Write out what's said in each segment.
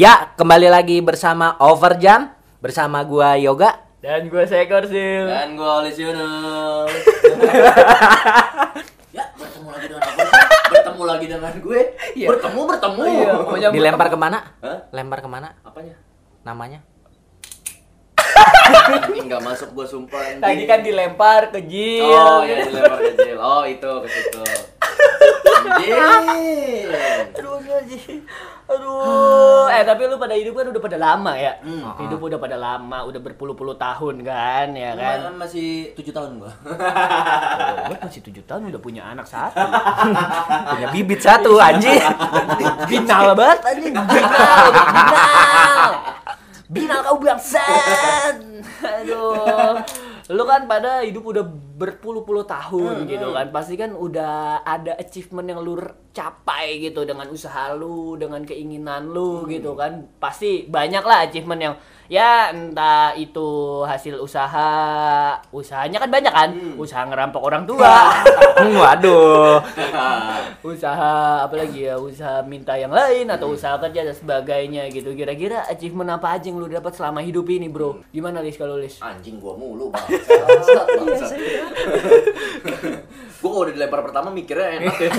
Ya, kembali lagi bersama Overjam bersama gua Yoga. Dan gue seekor sih. Dan gue Olis Yunus. ya, bertemu lagi dengan aku. Bertemu lagi dengan gue. Iya. Bertemu, bertemu. Iya, pokoknya Dilempar ke mana? Hah? Lempar ke mana? Apanya? Namanya? Ini nggak masuk gue sumpah. anjing. Tadi kan dilempar ke Jil. Oh, ya dilempar ke jail. Oh, itu ke situ. Anjing. Aduh, Jil. Aduh. Eh, tapi lu pada hidup kan udah pada lama ya. Hmm. Hidup udah pada lama, udah berpuluh-puluh tahun kan, ya kan. Kan masih 7 tahun gua. Gue masih tujuh tahun udah punya anak satu. Punya bibit satu anjing. Binal banget anjing. Binal, binal. Binal kau bangsat. Aduh. Lu kan pada hidup udah berpuluh-puluh tahun gitu kan. Pasti kan udah ada achievement yang lu capai gitu dengan usaha lu, dengan keinginan lu gitu kan. Pasti banyak lah achievement yang ya entah itu hasil usaha, usahanya kan banyak kan. Usaha ngerampok orang tua. Hmm, Waduh. usaha apa lagi ya usaha minta yang lain atau usaha kerja dan sebagainya gitu kira-kira achievement apa aja yang lu dapat selama hidup ini bro gimana lis kalau lis Anjing gua mulu. Bangsat. Gua kalau udah dilempar pertama mikirnya enak ya.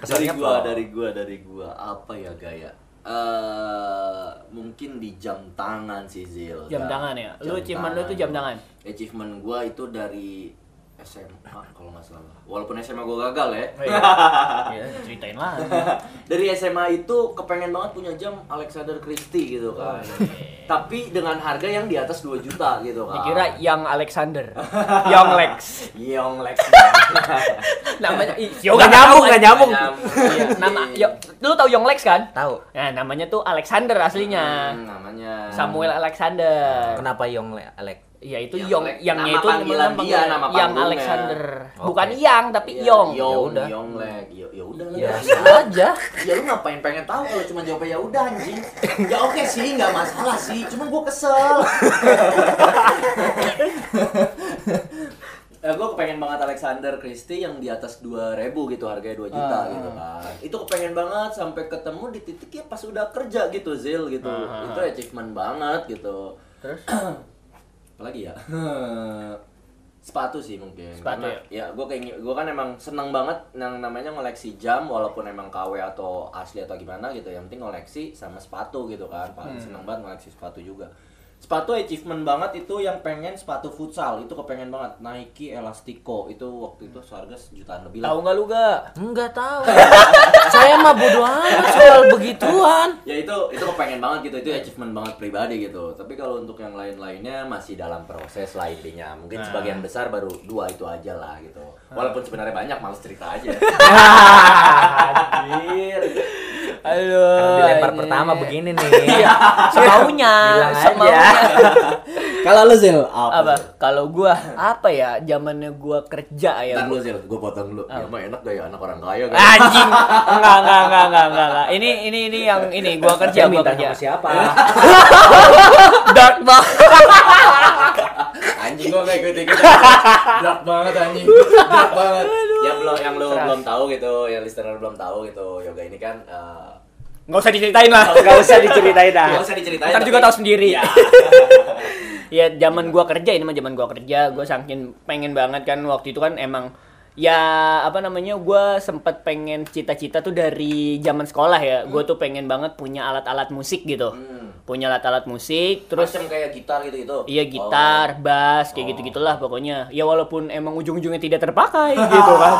dari gua, dari gua, dari gua apa ya gaya? Eh mungkin di jam tangan sih Zil. jam Gak? tangan ya lu Jam achievement lu tuh jam tangan Achievement gua itu dari SMA kalau nggak salah. Walaupun SMA gua gagal ya. Oh, iya. ya, ceritain lah dari SMA itu kepengen banget punya jam Alexander Christie gitu kan. Tapi dengan harga yang di atas 2 juta gitu kan. dikira yang Alexander Young Lex Yong Lex. namanya Nggak Yoga nyambung, anjing. nyambung. Iya, nama yo, lu tahu Young Lex kan Tahu. nah namanya tuh Alexander aslinya Hmm, namanya Samuel Alexander Kenapa Yong Le- Alek? Ya itu Yang Yong, yangnya nama itu panggilan nama dia, nama Yang. Alexander. Oke. Bukan Yang tapi Iya, Yong. Ya Yong, udah. Yong Leg. Ya ya udah lah. Ya biasa. aja. Ya lu ngapain pengen tahu kalau cuma jawabnya ya udah anjing. Ya oke sih, nggak masalah sih. Cuma gua kesel. Eh, gue kepengen banget Alexander Christie yang di atas 2000 gitu harganya 2 juta Ah. gitu kan itu kepengen banget sampai ketemu di titik ya pas udah kerja gitu Zil gitu Ah, itu achievement banget gitu Terus apalagi ya? Sepatu sih mungkin. Sepatu Karena, ya? gue kayak gue kan emang seneng banget yang namanya ngoleksi jam walaupun emang KW atau asli atau gimana gitu. Yang penting ngoleksi sama sepatu gitu kan. Paling Hmm. seneng banget ngoleksi sepatu juga sepatu achievement banget itu yang pengen sepatu futsal. Itu kepengen banget. Nike Elastico. Itu waktu itu seharga sejutaan lebih lah. Tahu nggak lu gak? Enggak tahu. Saya mah bodoh amat soal begituan. ya itu itu kepengen banget gitu. Itu achievement banget pribadi gitu. Tapi kalau untuk yang lain-lainnya masih dalam proses lah intinya. Mungkin sebagian besar baru dua itu aja lah gitu. Walaupun sebenarnya banyak males cerita aja. Anjir. Aduh. Karena dilempar ini. pertama begini nih. Iya, semaunya, Bilang semaunya. kalau lu Zil apa? Kalau gua apa ya? Zamannya gua kerja ya. Ntar lu Zil, gue potong dulu. Ya mah enak gak ya anak orang kaya kan? Anjing. Enggak, enggak, enggak, enggak, enggak, enggak. Ini ini ini yang ini gua kerja, gua kerja. sama siapa? Dark banget. Anjing gue gak ikut ikut. Dark banget anjing. Dark banget. Yang belum yang lu Keras. belum tahu gitu, yang listener belum tahu gitu. Yoga ini kan eh, Nggak usah diceritain lah. Enggak usah diceritain dah. nggak usah diceritain. Ntar juga tahu sendiri. Iya. ya zaman gua kerja ini mah zaman gua kerja gua saking pengen banget kan waktu itu kan emang ya apa namanya gua sempet pengen cita-cita tuh dari zaman sekolah ya gua tuh pengen banget punya alat-alat musik gitu Hmm. Punya alat-alat musik terus Macam kayak gitar gitu gitu. Iya gitar, bass, kayak Oh. gitu gitulah pokoknya. Ya walaupun emang ujung-ujungnya tidak terpakai gitu kan.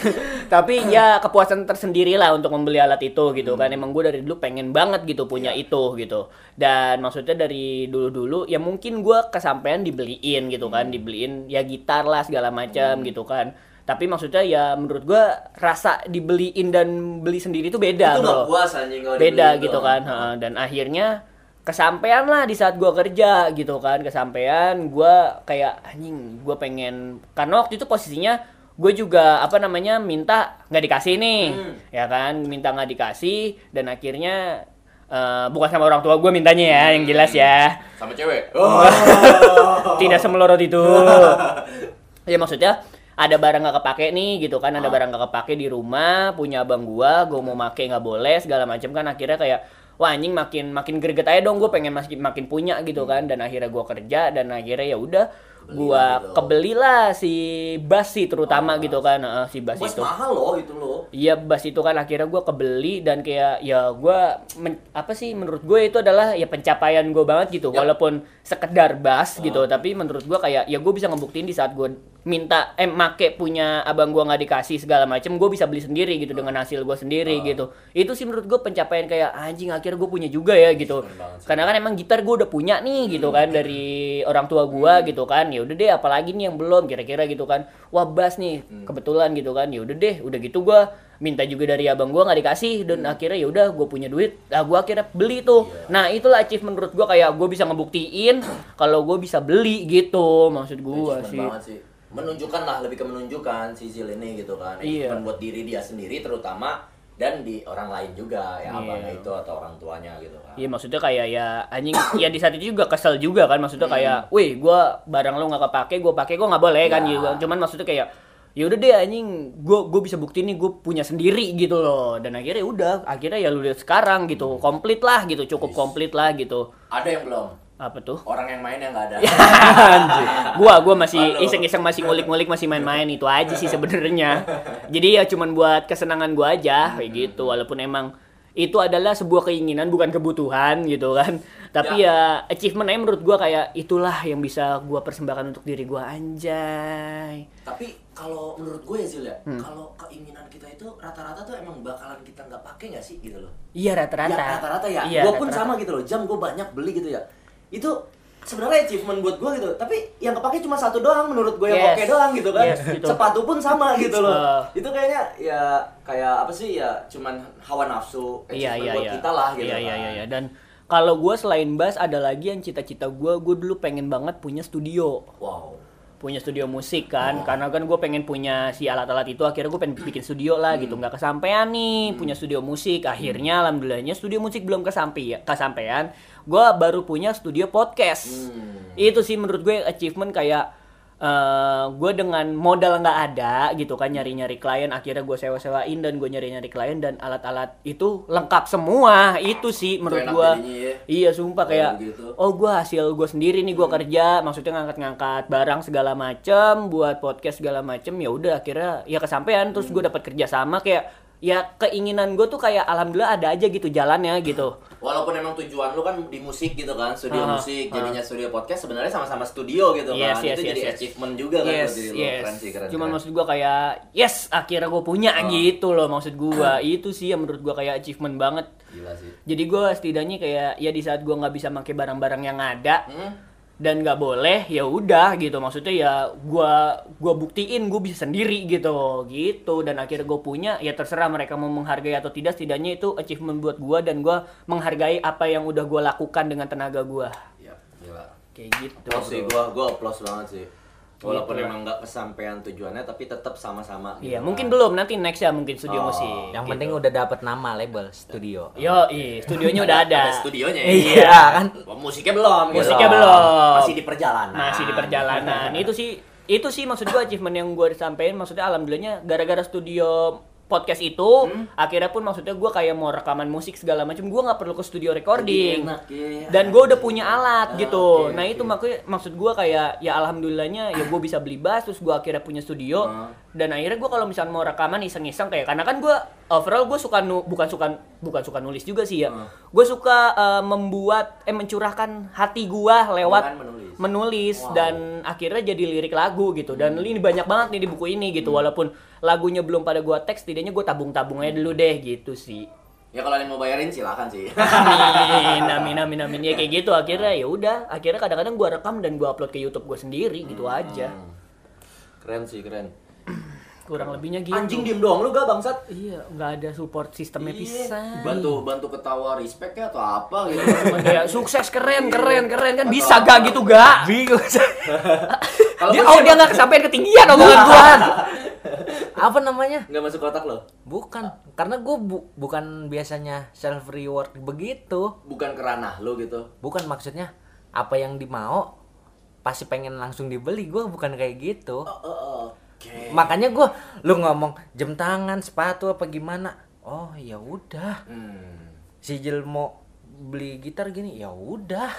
Tapi ya kepuasan tersendiri lah untuk membeli alat itu gitu kan. Emang gue dari dulu pengen banget gitu punya itu gitu. Dan maksudnya dari dulu-dulu ya mungkin gue kesampaian dibeliin gitu kan, dibeliin ya gitar lah segala macam gitu kan. Tapi maksudnya ya menurut gue rasa dibeliin dan beli sendiri itu beda Itu bro puas anjing kalau beda gitu itu. kan dan akhirnya kesampaian lah di saat gua kerja gitu kan kesampaian. Gua kayak anjing gua pengen karena waktu itu posisinya gue juga apa namanya minta nggak dikasih nih Hmm. ya kan? Minta nggak dikasih dan akhirnya eh, bukan sama orang tua gue mintanya ya yang jelas ya. Sama cewek. tidak semelorot itu. Ya maksudnya ada barang nggak kepake nih gitu kan? Ada Ah. barang nggak kepake di rumah punya abang gua gua mau make nggak boleh segala macam kan? Akhirnya kayak wah anjing makin makin greget aja dong gue pengen makin makin punya gitu kan dan akhirnya gua kerja dan akhirnya ya udah gitu. kebelilah si bass sih terutama Oh, gitu bass. kan Heeh, si bass Bas itu mahal loh itu loh. Iya bass itu kan akhirnya gue kebeli dan kayak ya gue apa sih menurut gue itu adalah ya pencapaian gue banget gitu Yap. walaupun sekedar bass gitu Ah. tapi menurut gue kayak ya gue bisa ngebuktiin di saat gue minta eh make punya abang gue nggak dikasih segala macem gue bisa beli sendiri gitu dengan hasil gue sendiri Ah. gitu. Itu sih menurut gue pencapaian kayak anjing akhirnya gue punya juga ya gitu. Karena kan emang gitar gue udah punya nih gitu kan dari orang tua gue gitu kan. Ya udah deh apalagi nih yang belum kira-kira gitu kan. Wah bass nih kebetulan gitu kan. Ya udah deh udah gitu gue minta juga dari abang gue nggak dikasih dan akhirnya ya udah gue punya duit nah gue akhirnya beli tuh. Iya. nah itulah achievement menurut gue kayak gue bisa ngebuktiin kalau gue bisa beli gitu maksud gue sih. Menunjukkan lah lebih ke menunjukkan si Zil ini gitu kan. Iya. Buat diri dia sendiri terutama dan di orang lain juga ya Iya. abangnya itu atau orang tuanya gitu kan. Iya maksudnya kayak ya anjing ya di saat itu juga kesel juga kan maksudnya Hmm. kayak, wih gua barang lo nggak kepake, gua pakai gua nggak boleh kan Ya. gitu. Cuman maksudnya kayak ya udah deh anjing gua gua bisa buktiin nih gua punya sendiri gitu loh dan akhirnya udah akhirnya ya lu lihat sekarang gitu komplit lah gitu cukup komplit lah gitu Ada yang belum? Apa tuh Orang yang main yang nggak ada. Anjir. gua gua masih iseng-iseng masih ngulik-ngulik masih main-main itu aja sih sebenarnya jadi ya cuman buat kesenangan gua aja kayak gitu walaupun emang itu adalah sebuah keinginan bukan kebutuhan gitu kan tapi ya, achievement aja menurut gua kayak itulah yang bisa gua persembahkan untuk diri gua anjay Tapi kalau menurut gue ya Zil ya, Hmm. kalau keinginan kita itu rata-rata tuh emang bakalan kita nggak pakai nggak sih gitu loh. iya rata-rata Ya, rata-rata ya. iya, gue pun sama gitu loh. Jam gue banyak beli gitu ya. Itu sebenarnya achievement buat gue gitu. Tapi yang kepake cuma satu doang menurut gue yang Yes. oke doang gitu kan. Yes, gitu. Sepatu pun sama gitu loh. Uh. itu kayaknya ya kayak apa sih ya cuman hawa nafsu iya achievement iya buat iya kita lah gitu iya iya kan. iya iya. dan kalau gua selain bass ada lagi yang cita-cita gua gua dulu pengen banget punya studio Wow. Punya studio musik kan. Karena kan gue pengen punya si alat-alat itu akhirnya gue pengen bikin studio lah gitu. Nggak kesampaian nih punya studio musik. Akhirnya alhamdulillahnya studio musik belum kesampai kesampaian. Gue baru punya studio podcast. Hmm. itu sih menurut gue achievement kayak eh gue dengan modal nggak ada gitu kan nyari-nyari klien akhirnya gue sewa-sewain dan gue nyari-nyari klien dan alat-alat itu lengkap semua itu sih menurut gue ya. iya sumpah kayak begitu. oh gue hasil gue sendiri nih gue kerja maksudnya ngangkat-ngangkat barang segala macem buat podcast segala macem ya udah akhirnya ya kesampaian terus gue dapat kerja sama kayak ya keinginan gue tuh kayak alhamdulillah ada aja gitu jalannya gitu Walaupun emang tujuan lu kan di musik gitu kan, studio Ah, musik, jadinya studio podcast sebenarnya sama-sama studio gitu Yes, kan. yes, itu yes, jadi yes. achievement juga kan yes lu. yes Keren sih, keren. cuman keren. maksud gue kayak yes akhirnya gue punya Ah. gitu loh maksud gue itu sih yang menurut gue kayak achievement banget Gila sih. jadi gue setidaknya kayak ya di saat gue nggak bisa pakai barang-barang yang ada Hmm? Dan nggak boleh ya udah gitu. Maksudnya ya gua gua buktiin gue bisa sendiri gitu. Gitu. Dan akhirnya gue punya ya terserah mereka mau menghargai atau tidak setidaknya itu achievement buat gua dan gua menghargai apa yang udah gua lakukan dengan tenaga gua. Iya, gila. kayak gitu sih, gua gua applause banget sih. Walaupun Gitu. emang nggak kesampaian tujuannya, tapi tetap sama-sama. iya gitu mungkin kan. belum nanti next ya mungkin studio Oh. musik Yang gitu. penting udah dapat nama label studio. yo iya studionya udah ada Ada studionya ya. Iya kan? Wah, Musiknya belum. gitu. musiknya belum Masih di perjalanan. masih di perjalanan itu sih itu sih maksud gua achievement yang gua disampaikan maksudnya alhamdulillahnya gara-gara studio podcast itu Hmm. akhirnya pun maksudnya gua kayak mau rekaman musik segala macam gua nggak perlu ke studio recording enak, ya. dan gue udah punya alat Ah, gitu oke, nah oke. itu makanya maksud gua kayak ya alhamdulillahnya ya gue bisa beli bass terus gua akhirnya punya studio Ah. dan akhirnya gua kalau misalnya mau rekaman iseng-iseng kayak karena kan gua overall gue suka nu, bukan suka bukan suka nulis juga sih ya Ah. gue suka eh, membuat eh mencurahkan hati gua lewat Dengan menulis. menulis Wow. dan akhirnya jadi lirik lagu gitu dan ini banyak banget nih di buku ini gitu walaupun lagunya belum pada gua teks setidaknya gua tabung-tabung aja dulu deh gitu sih Ya kalau yang mau bayarin silakan sih. amin amin amin amin ya kayak gitu akhirnya ya udah akhirnya kadang-kadang gua rekam dan gua upload ke YouTube gua sendiri gitu aja Hmm. Keren sih, keren. Kurang lebihnya gitu Anjing diem doang lu gak bangsat? iya nggak ada support sistemnya Iya. pisan Bantu bantu ketawa respect ya atau apa gitu. Kayak sukses keren keren keren kan bisa gak gitu gak Bingung. Dia, oh dia nggak kesampaian ketinggian omongan gua Apa namanya? nggak masuk otak lo. Bukan, karena gue bukan biasanya self reward begitu. Bukan kerana lo gitu. Bukan maksudnya apa yang dimau pasti pengen langsung dibeli. Gue bukan kayak gitu. Oh, oh, oh. Oke. Makanya gua lu ngomong jam tangan, sepatu apa gimana? Oh, ya udah. Hmm. Si Jil mau beli gitar gini, ya udah.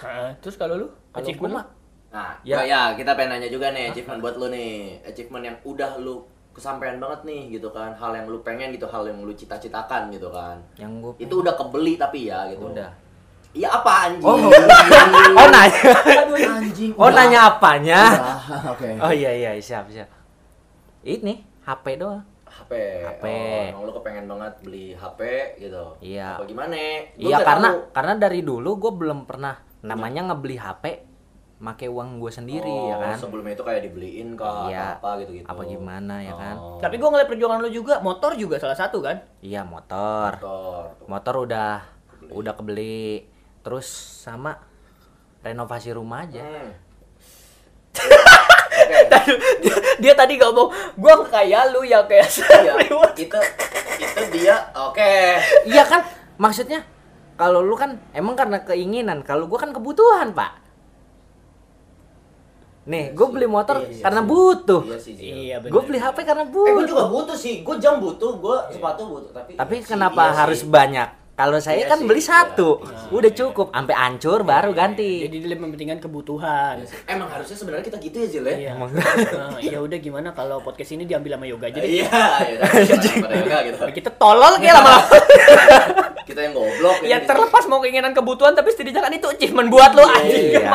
Terus kalau lu Kalau mah Nah, Ya. ya. kita pengen nanya juga nih achievement buat lu nih. Achievement yang udah lu kesampaian banget nih gitu kan. Hal yang lu pengen gitu, hal yang lu cita-citakan gitu kan. yang gua Itu udah kebeli tapi ya gitu. udah. Iya apa anjing? Oh. Oh, nanya. anjing. Oh, udah. nanya apanya? Udah, Oke. Oh iya iya, siap siap. Ini HP doang. HP. HP. Oh, emang lu kepengen banget beli HP gitu. Iya. Apa gimana? Gua Iya karena tahu. karena dari dulu gue belum pernah namanya ngebeli HP make uang gue sendiri oh, ya kan. Sebelumnya itu kayak dibeliin kah Iya. apa gitu-gitu. Apa gimana ya kan? Oh, Tapi gua ngeliat perjuangan lu juga, motor juga salah satu kan? Iya motor. motor. Motor udah udah kebeli. Terus sama renovasi rumah aja. Hmm. Oke. dia, dia tadi ngomong, gua nggak kayak lu yang kayak Iya, reward. itu itu dia oke. Iya kan? Maksudnya kalau lu kan emang karena keinginan, kalau gua kan kebutuhan, Pak. Nih, gue beli motor Iya karena sih. butuh. Iya sih. Iya benar. Gue beli HP karena Eh, gue butuh. juga butuh sih. Gue jam butuh, gue sepatu butuh. Tapi Tapi iya sih, kenapa iya harus sih. banyak? Kalau saya Iya kan sih, beli iya, satu, iya udah iya. cukup, sampai hancur baru ganti. Jadi dia mementingkan kebutuhan. Emang harusnya sebenarnya kita gitu ya Zil ya? Iya. Emang. Nah, ya udah gimana kalau podcast ini diambil sama yoga aja deh. Iya, iya. Enggak gitu. Kita tolol kayak lama-lama. Kita yang goblok ya terlepas mau keinginan kebutuhan tapi setidaknya kan itu achievement buat lo anjing. Iya.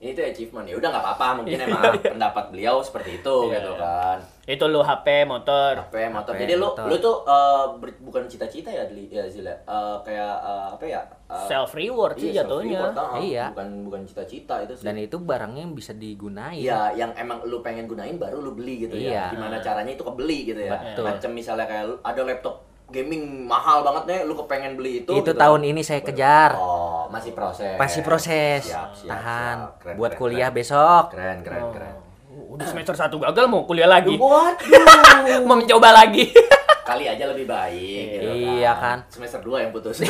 Ini tuh achievement ya udah nggak apa-apa mungkin emang pendapat beliau seperti itu Iya, gitu kan Itu lo HP, motor. HP motor HP, jadi lu motor. lu tuh eh, ber- bukan cita-cita ya Dli ya Zil ya Eh, kayak eh, apa ya Eh, Self reward sih iya, jatuhnya. ah. Iya. bukan bukan cita-cita itu sih Dan itu barangnya yang bisa digunain. Iya, yang emang lu pengen gunain baru lu beli gitu ya. Iya. Gimana caranya itu kebeli gitu ya. Betul. Macam misalnya kayak lu- ada laptop gaming mahal banget nih, lu kepengen beli itu. Itu gitu. tahun ini saya kejar. Oh, masih proses. Masih proses. Siap, siap, Tahan. siap. Keren, Buat keren, kuliah keren. besok. Keren, keren, Oh. keren. Udah semester satu gagal mau kuliah lagi. Waduh. mau mencoba lagi. Kali aja lebih baik gitu Iya kan. Semester 2 yang putus.